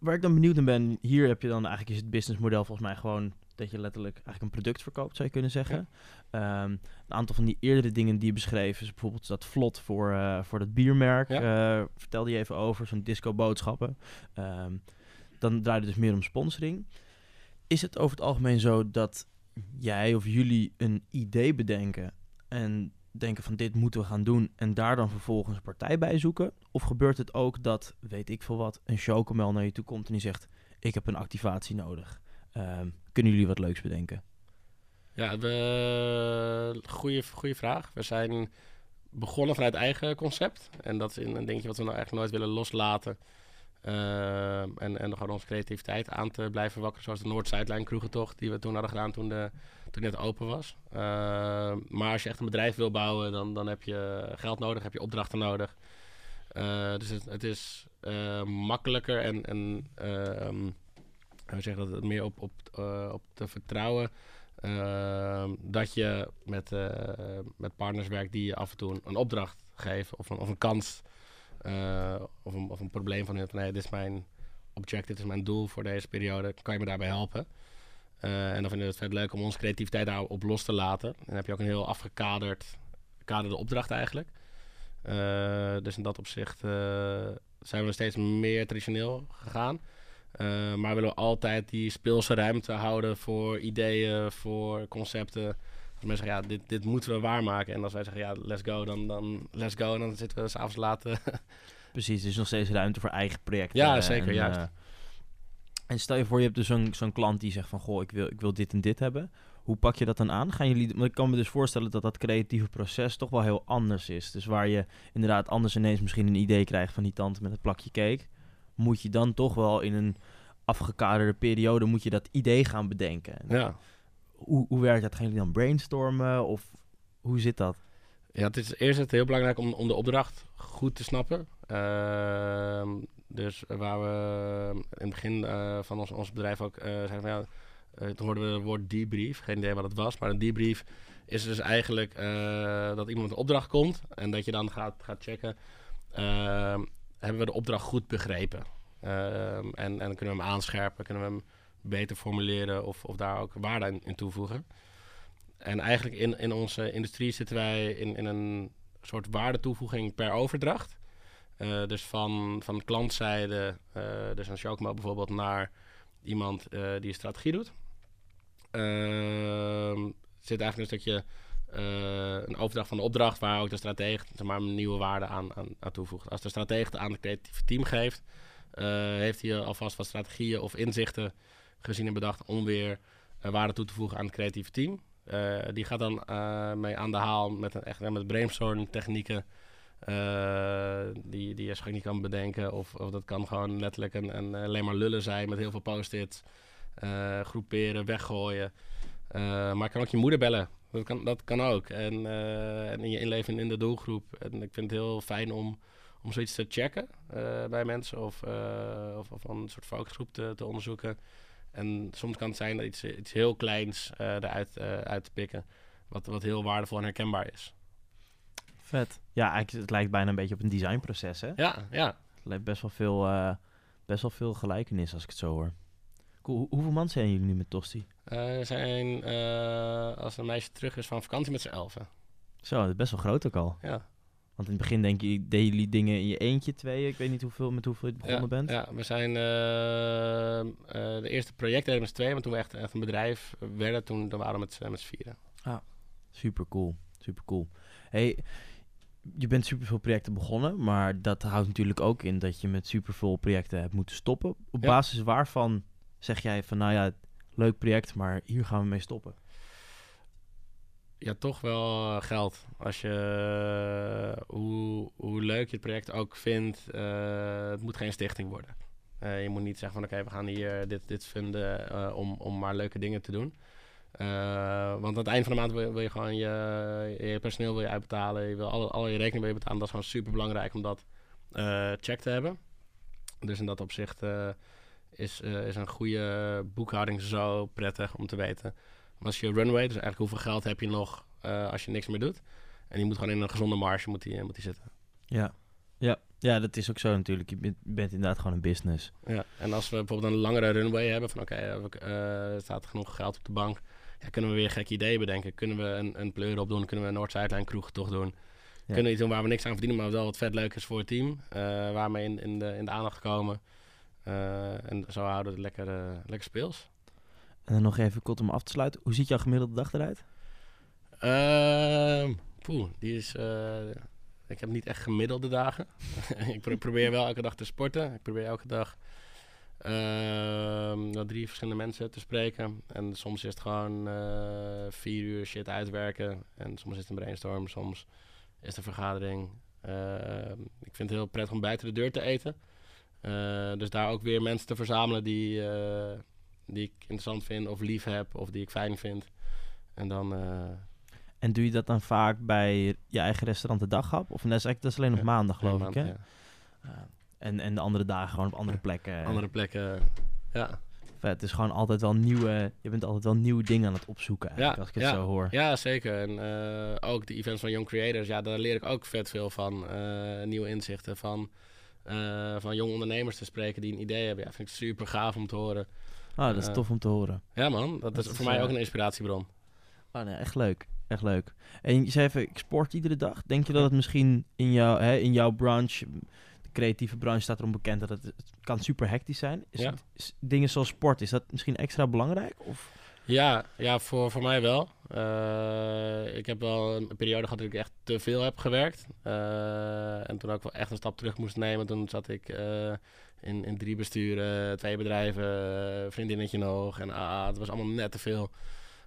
waar ik dan benieuwd naar ben, hier heb je dan eigenlijk is het businessmodel volgens mij gewoon dat je letterlijk eigenlijk een product verkoopt, zou je kunnen zeggen. Ehm, een aantal van die eerdere dingen die je beschreven, is bijvoorbeeld dat vlot voor, uh, voor dat biermerk. Ja. Uh, vertelde je even over, zo'n disco boodschappen. Um, dan draait het dus meer om sponsoring. Is het over het algemeen zo dat jij of jullie een idee bedenken en denken van dit moeten we gaan doen en daar dan vervolgens een partij bij zoeken? Of gebeurt het ook dat, weet ik veel wat, een showkamel naar je toe komt en die zegt ik heb een activatie nodig. Ehm, kunnen jullie wat leuks bedenken? Ja, goede, goede vraag. We zijn begonnen vanuit eigen concept. En dat is een dingetje wat we nou eigenlijk nooit willen loslaten. Uh, en, en gewoon onze creativiteit aan te blijven wakkeren. Zoals de Noord-Zuidlijn kroegentocht die we toen hadden gedaan toen, de, toen net open was. Uh, maar als je echt een bedrijf wil bouwen, dan, dan heb je geld nodig, heb je opdrachten nodig. Dus het, is eh, makkelijker en, en ehm, we zeggen dat het meer op, op, op te vertrouwen. Ehm, dat je met, met partners werkt die je af en toe een, opdracht geven of een, of een kans uh, of, een, of een probleem van, nee, dit is mijn objective, dit is mijn doel voor deze periode, kan je me daarbij helpen? En dan vinden we het vet leuk om onze creativiteit daarop los te laten. En dan heb je ook een heel afgekaderd kaderde opdracht eigenlijk. Dus in dat opzicht zijn we steeds meer traditioneel gegaan. Maar willen we altijd die speelse ruimte houden voor ideeën, voor concepten mensen zeggen, ja, dit, dit moeten we waarmaken. En als wij zeggen, ja, let's go, dan, dan let's go. En dan zitten we s'avonds later. Precies, er is nog steeds ruimte voor eigen projecten. Ja, zeker, en, juist. Uh, en stel je voor, je hebt dus zo'n zo'n klant die zegt van, goh, ik wil, ik wil dit en dit hebben. Hoe pak je dat dan aan? Gaan jullie, ik kan me dus voorstellen dat dat creatieve proces toch wel heel anders is. Dus waar je inderdaad anders ineens misschien een idee krijgt van die tante met het plakje cake, moet je dan toch wel in een afgekaderde periode moet je dat idee gaan bedenken. Ja hoe, hoe werkt dat? Gaan jullie dan brainstormen of hoe zit dat? Ja, het is eerst het heel belangrijk om, om de opdracht goed te snappen. Uh, dus waar we in het begin uh, van ons, ons bedrijf ook uh, zeiden van ja, uh, toen hoorden we het woord debrief. Geen idee wat het was, maar een debrief is dus eigenlijk dat iemand een opdracht komt en dat je dan gaat, gaat checken. Hebben we de opdracht goed begrepen? Ehm, en, en kunnen we hem aanscherpen? Kunnen we hem beter formuleren of, of daar ook waarde in, toevoegen. En eigenlijk in, in onze industrie zitten wij in, in een soort waardetoevoeging per overdracht. Uh, dus van, van klantzijde, uh, dus een Showkmo bijvoorbeeld, naar iemand uh, die een strategie doet. Ehm, zit eigenlijk een stukje een overdracht van de opdracht waar ook de stratege zeg maar, nieuwe waarde aan, aan, toevoegt. Als de stratege aan het creatieve team geeft, heeft hij alvast wat strategieën of inzichten gezien en bedacht om weer waarde toe te voegen aan het creatieve team. die gaat dan mee aan de haal met, een, echt, met brainstorm technieken. die, die je niet kan bedenken. Of, of dat kan gewoon letterlijk een, alleen maar lullen zijn met heel veel post-its. groeperen, weggooien. maar kan ook je moeder bellen. Dat kan, dat kan ook. En, uh, en in je inleven in de doelgroep. En ik vind het heel fijn om, om zoiets te checken uh, bij mensen. Of, uh, of, of een soort focusgroep te, te onderzoeken. En soms kan het zijn dat iets, iets heel kleins eruit uit te pikken. Wat, wat heel waardevol en herkenbaar is. Vet. Ja, eigenlijk, het lijkt bijna een beetje op een designproces, hè? Ja, ja. Het lijkt best wel veel, best wel veel gelijkenis als ik het zo hoor. Cool. Hoeveel man zijn jullie nu met Tosti? Uh, er zijn, uh, als een meisje terug is van vakantie met z'n elfen. Zo, dat is best wel groot ook al. Ja. Want in het begin denk je, deden jullie dingen in je eentje, tweeën? Ik weet niet hoeveel, met hoeveel je begonnen ja, bent. Ja, we zijn uh, de eerste project deden met tweeën, maar toen we echt, echt een bedrijf werden, toen, toen waren we met, met z'n vieren. Ah, super cool. Super cool. Hey, je bent superveel projecten begonnen, maar dat houdt natuurlijk ook in dat je met superveel projecten hebt moeten stoppen. Op Ja. basis waarvan zeg jij van, nou ja, leuk project, maar hier gaan we mee stoppen? Ja, toch wel eh, geld. Als je, eh, hoe, hoe leuk je het project ook vindt, eh, het moet geen stichting worden. Eh, je moet niet zeggen van oké, we gaan hier dit, dit vinden om, om maar leuke dingen te doen. Want aan het eind van de maand wil, je- wil je gewoon je, je personeel wil je uitbetalen. Je wil alle, alle je rekening wil je betalen. Dat is gewoon super belangrijk om dat check te hebben. Dus in dat opzicht is, eh, is een goede boekhouding zo prettig om te weten. Maar als je runway, dus eigenlijk hoeveel geld heb je nog eh, als je niks meer doet. En die moet gewoon in een gezonde marge moet die, moet die zitten. Ja. Ja. ja, dat is ook zo natuurlijk. Je bent, bent inderdaad gewoon een business. Ja, en als we bijvoorbeeld een langere runway hebben van oké, eh, eh, er staat genoeg geld op de bank. Ja, kunnen we weer gekke ideeën bedenken? Kunnen we een, een pleur opdoen? Kunnen we een Noord-Zuidlijn kroeg toch doen? Ja. Kunnen we iets doen waar we niks aan verdienen, maar wel wat vet leuk is voor het team. eh waarmee in, in, de, in de aandacht komen. Eh, en zo houden we het lekker, eh, lekker speels. En dan nog even kort om af te sluiten. Hoe ziet jouw gemiddelde dag eruit? Ehm poeh, die is... eh, ik heb niet echt gemiddelde dagen. ik pro- probeer wel elke dag te sporten. Ik probeer elke dag met drie verschillende mensen te spreken. En soms is het gewoon vier uur shit uitwerken. En soms is het een brainstorm, soms is het een vergadering. Ehm, ik vind het heel prettig om buiten de deur te eten. Eh, dus daar ook weer mensen te verzamelen die, eh, die ik interessant vind of lief heb of die ik fijn vind. En dan... eh, En doe je dat dan vaak bij je eigen restaurant de daghap? Of dat is, dat is alleen op maandag, geloof ik, maand, hè? ja. En, en de andere dagen gewoon op andere plekken. Andere plekken. Ja, Vet, het is gewoon altijd wel nieuwe... Je bent altijd wel nieuwe dingen aan het opzoeken, eigenlijk, Ja, als ik het ja. zo hoor. ja zeker. En ook de events van Young Creators, ja, daar leer ik ook vet veel van. Nieuwe inzichten van, eh, van jonge ondernemers te spreken die een idee hebben. Ja, vind ik super gaaf om te horen. Ah, dat is Ja. tof om te horen. Ja man, dat, Dat is is, voor mij eh, ook een inspiratiebron. Ah, nee, echt leuk. Echt leuk. En je zei even, ik sport iedere dag. Denk je dat het misschien in, jou, hè, in jouw branche, de creatieve branche staat erom bekend dat het, het kan super hectisch zijn. Is Ja. het- is dingen zoals sport, is dat misschien extra belangrijk? Of? Ja, ja voor, voor mij wel. Eh, ik heb wel een periode gehad dat ik echt te veel heb gewerkt. Eh, en toen ook wel echt een stap terug moest nemen. Toen zat ik eh, in, in drie besturen, twee bedrijven, vriendinnetje nog. En ah, het was allemaal net te veel.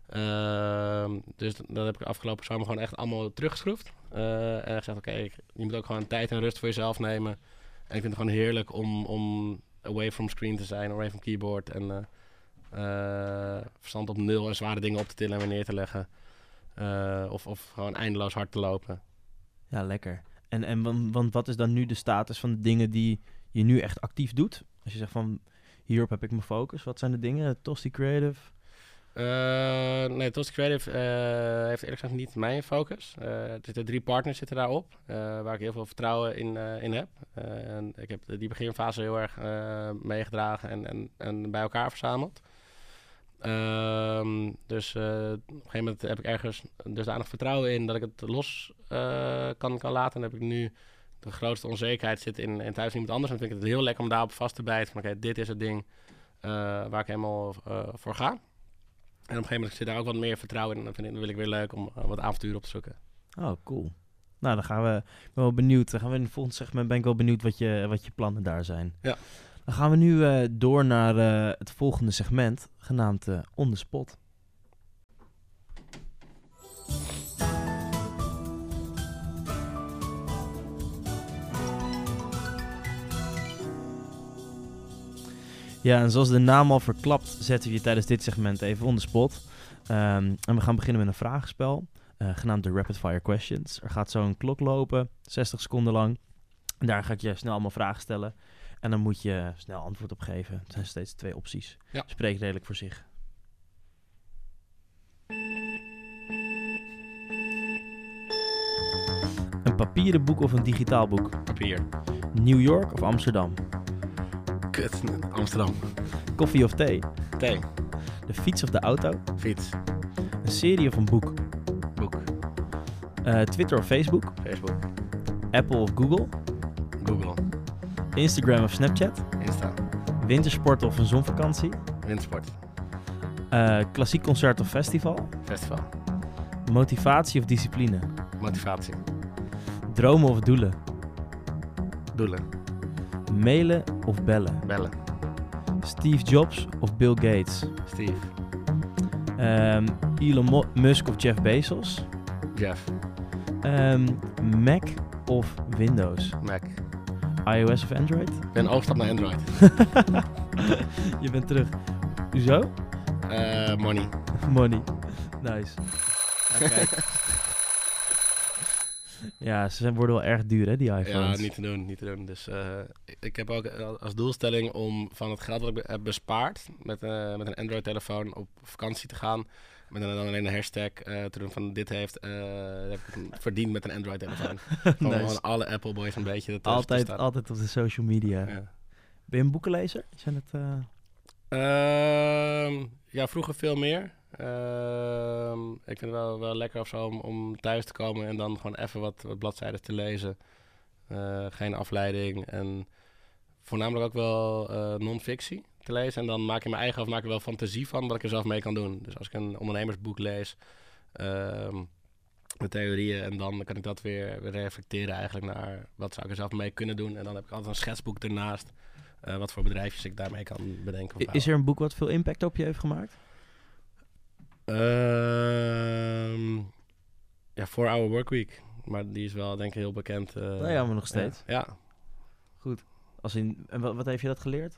Ehm, dus dat heb ik afgelopen zomer gewoon echt allemaal teruggeschroefd. En gezegd, oké, je moet ook gewoon tijd en rust voor jezelf nemen. En ik vind het gewoon heerlijk om, om away from screen te zijn, away from keyboard. En verstand op nul en zware dingen op te tillen en weer neer te leggen. Eh, of, of gewoon eindeloos hard te lopen. Ja, lekker. En, en wan- want wat is dan nu de status van de dingen die je nu echt actief doet? Als je zegt van, hierop heb ik mijn focus. Wat zijn de dingen? Tosti Creative? Eh, nee, Toast Creative eh, heeft eerlijk gezegd niet mijn focus. Eh, er zitten drie partners zitten daarop, eh, waar ik heel veel vertrouwen in, eh, in heb. Eh, en ik heb die beginfase heel erg eh, meegedragen en, en, en bij elkaar verzameld. Ehm, dus eh, op een gegeven moment heb ik ergens dusdanig vertrouwen in dat ik het los eh, kan, kan laten. En dan heb ik nu de grootste onzekerheid zit in, in thuis iemand anders. En dan vind ik het heel lekker om daarop vast te bijten van oké, dit is het ding eh, waar ik helemaal voor ga. En op een gegeven moment zit daar ook wat meer vertrouwen in. En dan, vind ik, dan wil ik weer leuk om wat avonturen op te zoeken. Oh, cool. Nou, dan gaan we. Ik ben wel benieuwd. Dan gaan we in het volgende segment. Ben ik wel benieuwd wat je, wat je plannen daar zijn. Ja. Dan gaan we nu eh, door naar eh, het volgende segment, genaamd eh On the Spot. Ja, en zoals de naam al verklapt, zetten we je tijdens dit segment even on the spot. Ehm, en we gaan beginnen met een vragenspel, genaamd de Rapid Fire Questions. Er gaat zo een klok lopen, 60 seconden lang. En daar ga ik je snel allemaal vragen stellen. En dan moet je snel antwoord op geven. Het zijn steeds twee opties. Ja. Spreekt redelijk voor zich. Een papieren boek of een digitaal boek? Papier. New York of Amsterdam? Kut. Amsterdam. Koffie of thee? Thee. De fiets of de auto? Fiets. Een serie of een boek? Boek. Eh, Twitter of Facebook? Facebook. Apple of Google? Google. Instagram of Snapchat? Insta. Wintersport of een zonvakantie? Windsport. Eh, klassiek concert of festival? Festival. Motivatie of discipline? Motivatie. Dromen of doelen? Doelen. Mailen of bellen? Bellen. Steve Jobs of Bill Gates? Steve. Ehm, Elon Mo- Musk of Jeff Bezos? Jeff. Ehm, Mac of Windows? Mac. iOS of Android? Ik ben overstap naar Android. Je bent terug. Hoezo? Eh, money. Money. Nice. Ja, ja, ze zijn- worden wel erg duur, hè, die Ja, iPhones. niet te doen, niet te doen. Dus eh, ik, heb ook als doelstelling om van het geld wat ik heb bespaard met, eh, met een Android-telefoon op vakantie te gaan. Met een, dan alleen een hashtag doen van dit heeft eh, heb ik verdiend met een Android-telefoon. Gewoon Nice. gewoon alle Apple boys een beetje. te Altijd, altijd op de social media. Ja. Ben je een boekenlezer? Zijn het, eh, Ehm, ja, vroeger veel meer. Ehm, ik vind het wel, wel lekker of zo om, om thuis te komen en dan gewoon even wat, wat bladzijden te lezen. Geen afleiding en voornamelijk ook wel eh non-fictie te lezen. En dan maak ik mijn eigen of maak ik wel fantasie van wat ik er zelf mee kan doen. Dus als ik een ondernemersboek lees ehm, met theorieën en dan kan ik dat weer, weer reflecteren eigenlijk naar wat zou ik er zelf mee kunnen doen. En dan heb ik altijd een schetsboek ernaast. eh, wat voor bedrijfjes ik daarmee kan bedenken. is er een boek wat veel impact op je heeft gemaakt? Ehm ja, 4 Hour Workweek. Maar die is wel denk ik heel bekend. eh, Nou ja, maar nog steeds. Ja, Als in, en wat, wat heeft je dat geleerd?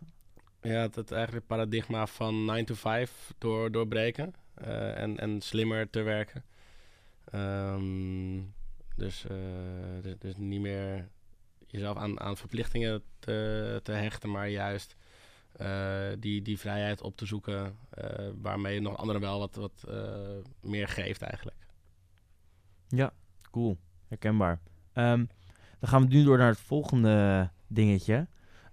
Ja. het, eigenlijk paradigma van 9 to 5 door, doorbreken. eh, en, en slimmer te werken. Ehm, dus, eh, dus, dus niet meer jezelf aan, aan verplichtingen te, te hechten, maar juist eh, die, die vrijheid op te zoeken. waarmee je nog anderen wel wat, wat meer geeft eigenlijk. Ja, cool. Herkenbaar. Ehm, dan gaan we nu door naar het volgende dingetje.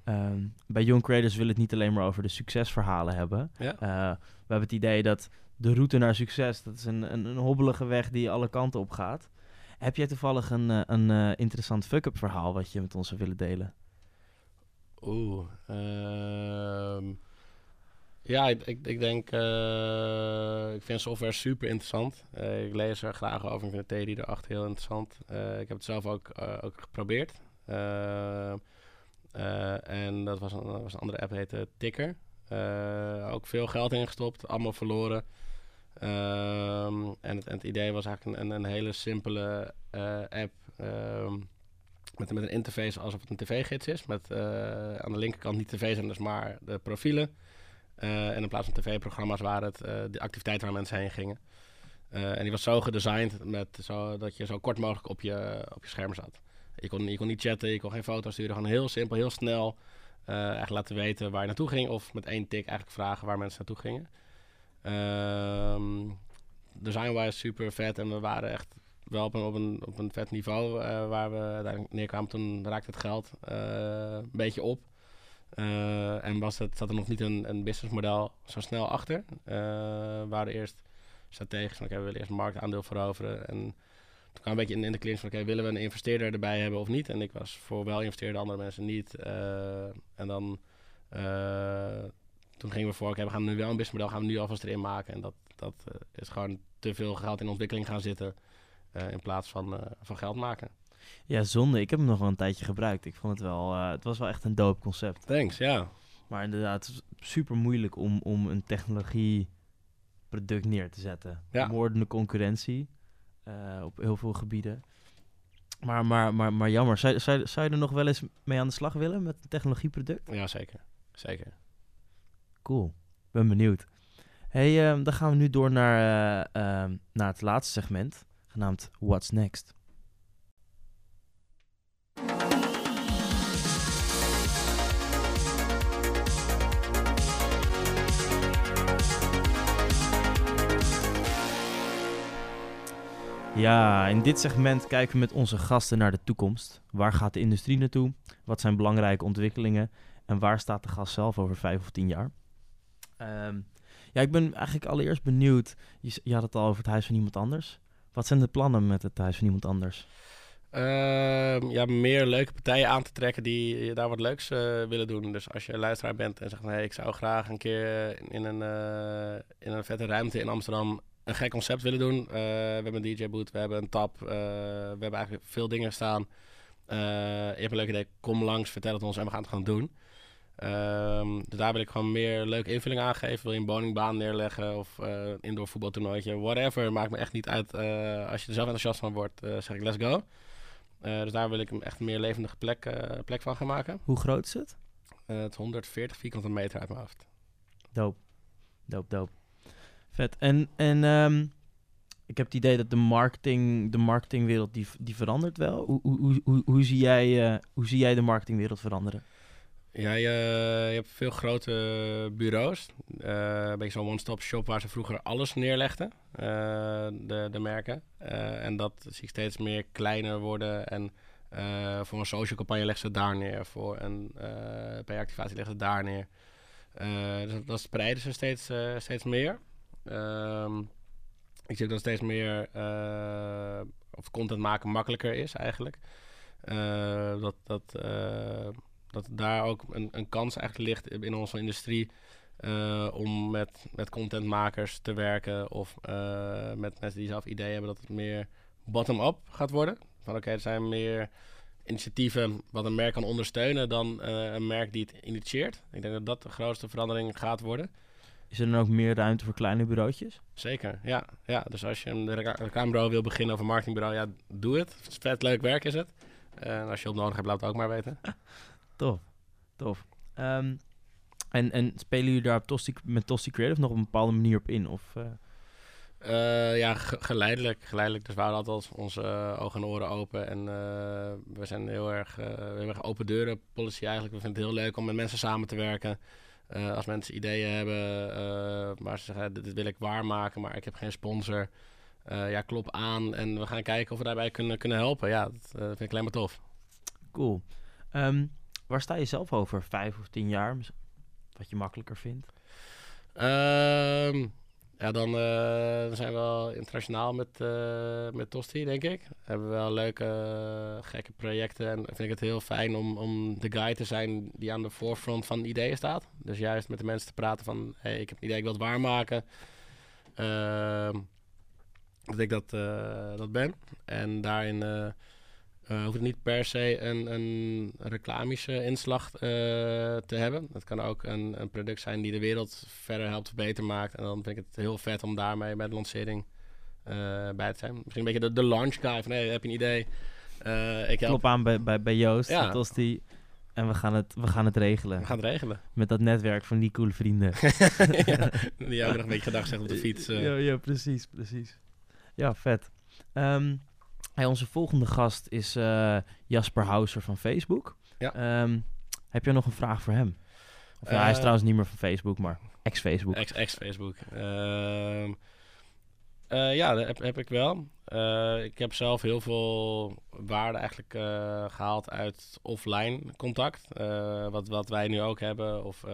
Ehm, bij Young Creators willen we het niet alleen maar over de succesverhalen hebben. Ja. Eh, we hebben het idee dat de route naar succes, dat is een, een, een hobbelige weg die alle kanten op gaat. Heb jij toevallig een, eh, een eh, interessant fuck-up verhaal wat je met ons zou willen delen? Oeh. ehm, ja, ik, ik, ik denk. ik vind software super interessant. Ik lees er graag over. Ik vind de theorie erachter heel interessant. Ik heb het zelf ook, ook geprobeerd. Eh, en dat was een, was een andere app, heette Ticker. Eh, ook veel geld ingestopt, allemaal verloren. Ehm, en, het, en het idee was eigenlijk een, een, hele simpele eh, app. ehm, met, met een interface alsof het een tv-gids is. Met aan de linkerkant niet tv-zenders, maar de profielen. En in plaats van tv-programma's waren het de activiteiten waar mensen heen gingen. En die was zo gedesigned met zo, dat je zo kort mogelijk op je, op je scherm zat. Je kon, je kon niet chatten, je kon geen foto's sturen. Gewoon heel simpel, heel snel eigenlijk laten weten waar je naartoe ging. Of met één tik eigenlijk vragen waar mensen naartoe gingen. Ehm Design-wise super vet. En we waren echt wel op een, op een, vet niveau eh, waar we uiteindelijk neerkwamen. Toen raakte het geld eh, een beetje op. En was het, zat er nog niet een, een businessmodel zo snel achter. We waren eerst strategisch oké, we willen eerst marktaandeel veroveren. En toen kwam een beetje in, in de clinch van oké, willen we een investeerder erbij hebben of niet? En ik was voor wel investeerder, andere mensen niet. Eh, en dan eh, toen gingen we voor, oké, we gaan nu wel een businessmodel, gaan we nu alvast erin maken. En dat, dat eh, is gewoon te veel geld in ontwikkeling gaan zitten in plaats van, van geld maken. Ja, zonde. Ik heb hem nog wel een tijdje gebruikt. Ik vond het wel, het was wel echt een dope concept. Thanks, ja. Maar inderdaad, het is super moeilijk om, om een technologieproduct neer te zetten. Ja. Moordende concurrentie eh, op heel veel gebieden. Maar, maar, maar, maar jammer. Zou, zou, zou je er nog wel eens mee aan de slag willen met een technologieproduct? Ja, zeker. Zeker. Cool. Ben benieuwd. hey, ehm, dan gaan we nu door naar, eh, ehm, naar het laatste segment, genaamd What's Next. Ja, in dit segment kijken we met onze gasten naar de toekomst. Waar gaat de industrie naartoe? Wat zijn belangrijke ontwikkelingen? En waar staat de gast zelf over vijf of tien jaar? Ehm, ja, ik ben eigenlijk allereerst benieuwd. Je, had het al over het huis van iemand anders. Wat zijn de plannen met het huis van iemand anders? Ehm, ja, meer leuke partijen aan te trekken die daar wat leuks eh, willen doen. Dus als je luisteraar bent en zegt, nee, ik zou graag een keer in een, eh, in een vette ruimte in Amsterdam een gek concept willen doen. Eh, we hebben een DJ-boot, we hebben een tap, eh, we hebben eigenlijk veel dingen staan. Eh, je hebt een leuk idee, kom langs, vertel het ons en we gaan het gewoon doen. Ehm, dus daar wil ik gewoon meer leuke invulling aan geven. Wil je een bowlingbaan neerleggen of eh indoor voetbaltoernooitje, whatever. Maakt me echt niet uit. Eh, als je er zelf enthousiast van wordt, eh, zeg ik let's go. Eh, dus daar wil ik hem echt een meer levendige plek, eh, plek van gaan maken. Hoe groot is het? Eh, het is 140 vierkante meter uit mijn hoofd. Doop. Doop, doop. Vet. En, en ehm, ik heb het idee dat de, marketing, de marketingwereld die, die verandert wel. Hoe, hoe, hoe, hoe, zie jij, eh, hoe zie jij de marketingwereld veranderen? Ja, je, je hebt veel grote bureaus. Eh, een beetje zo'n one-stop shop waar ze vroeger alles neerlegden, eh, de, de merken. En dat zie ik steeds meer kleiner worden. En voor een social campagne leggen ze daar neer. Voor een PR-activatie leggen ze daar neer. Dus dat- spreiden ze steeds, steeds meer. Ehm, ik zie dat steeds meer eh, of content maken makkelijker is eigenlijk. Eh, dat, dat, eh, dat daar ook een, een kans eigenlijk ligt in onze industrie om met, met contentmakers te werken of met mensen die zelf ideeën hebben dat het meer bottom-up gaat worden. Van oké, er zijn meer initiatieven wat een merk kan ondersteunen dan een merk die het initieert. Ik denk dat dat de grootste verandering gaat worden. Is er dan ook meer ruimte voor kleine bureautjes? Zeker, ja. ja. Dus als je een rec- reclamebureau wil beginnen of een marketingbureau, ja, doe het. Het is vet leuk werk is het. En als je hulp nodig hebt, laat het ook maar weten. Tof, tof. Ehm, en, en spelen jullie daar Tosti, met Tosti Creative nog op een bepaalde manier op in? Of, eh, Eh, ja, ge- geleidelijk, geleidelijk. Dus we houden altijd onze eh, ogen en oren open. En eh, we zijn heel erg, eh, we hebben heel erg open deuren policy eigenlijk. We vinden het heel leuk om met mensen samen te werken. Eh, als mensen ideeën hebben eh, waar ze zeggen, dit, dit wil ik waarmaken, maar ik heb geen sponsor. Eh, ja, klop aan en we gaan kijken of we daarbij kunnen, kunnen helpen. Ja, dat vind ik alleen maar tof. cool. Ehm, waar sta je zelf over vijf of tien jaar? Wat je makkelijker vindt? Ehm, ja, dan, eh, dan zijn we wel internationaal met, eh met Tosti, denk ik. Hebben we wel leuke, eh, gekke projecten. En vind ik het heel fijn om, om de guy te zijn die aan de voorfront van ideeën staat. Dus juist met de mensen te praten van... Hey, ik heb een idee, ik wil het waarmaken. Ehm, dat ik dat, dat ben. En daarin... eh, hoeft het niet per se een, een reclamische inslag eh, te hebben. Het kan ook een, een product zijn die de wereld verder helpt beter maakt. En dan vind ik het heel vet om daarmee bij de lancering eh, bij te zijn. Misschien een beetje de, de launch guy van hey, heb je een idee? Ik help. Klop aan bij, bij, bij Joost, Ja. En we gaan, het, we gaan het regelen. We gaan het regelen. Met dat netwerk van die coole vrienden. ja, die ook nog een beetje gedag zegt op de fiets. Ja, ja, precies, precies. Ja, vet. Ehm, hey, onze volgende gast is eh, Jasper Houser van Facebook. Ja. Ehm, heb je nog een vraag voor hem? Of, ja, hij is Eh, trouwens niet meer van Facebook, maar ex-Facebook. Ex- Ex-Facebook. Ehm, eh, ja, dat heb, heb ik wel. Ik heb zelf heel veel waarde eigenlijk eh, gehaald uit offline contact. Wat, wat wij nu ook hebben. Of,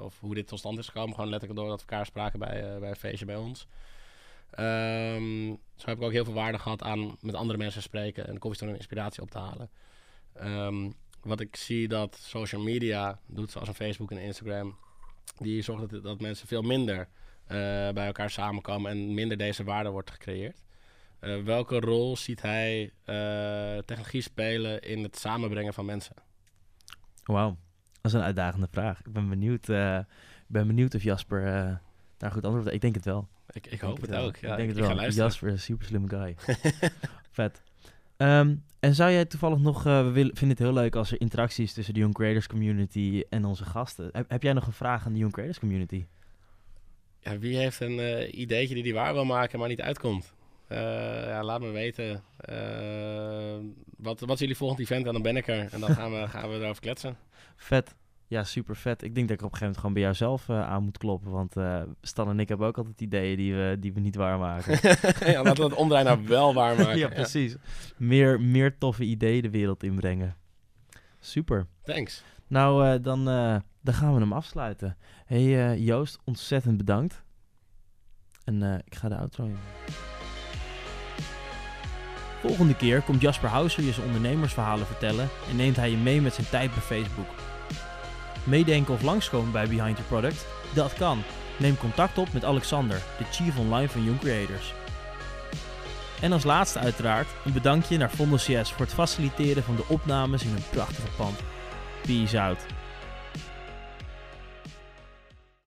of hoe dit tot stand is gekomen. Gewoon letterlijk doordat we elkaar spraken bij, bij een feestje bij ons. Ehm, zo heb ik ook heel veel waarde gehad aan met andere mensen spreken. En koffies en inspiratie op te halen. Ehm, wat ik zie dat social media doet, zoals een Facebook en Instagram die zorgt dat, dat mensen veel minder eh, bij elkaar samenkomen en minder deze waarde wordt gecreëerd. Eh, welke rol ziet hij eh, technologie spelen in het samenbrengen van mensen? Wauw, dat is een uitdagende vraag. Ik ben benieuwd, ben benieuwd of Jasper daar goed antwoord op Ik denk het wel. Ik, ik hoop het wel. ook. Ja, ik denk het ga wel. luisteren. Jasper is een super slimme guy. Vet. Ehm, en zou jij toevallig nog, eh, we willen, vinden het heel leuk als er interactie is tussen de Young Creators Community en onze gasten. Heb, heb jij nog een vraag aan de Young Creators Community? Ja, wie heeft een eh, ideetje die die waar wil maken, maar niet uitkomt? Eh, ja, laat me weten. Wat, wat is jullie volgend event? En dan ben ik er. En dan gaan we, gaan we erover kletsen. Vet. Ja, super vet. Ik denk dat ik op een gegeven moment gewoon bij jou zelf eh, aan moet kloppen. Want eh, Stan en ik hebben ook altijd ideeën die we, die we niet waarmaken. ja, laten we het omdraaien naar wel waarmaken. ja, precies. Meer, meer toffe ideeën de wereld inbrengen. Super. Thanks. Nou, eh, dan, eh, dan gaan we hem afsluiten. hey, Joost, ontzettend bedankt. En eh, ik ga de outro in. Volgende keer komt Jasper Houser je zijn ondernemersverhalen vertellen en neemt hij je mee met zijn tijd bij Facebook. Meedenken of langskomen bij Behind Your Product? Dat kan. Neem contact op met Alexander, de Chief Online van Young Creators. En als laatste uiteraard een bedankje naar Fondo CS voor het faciliteren van de opnames in een prachtige pand. Peace out.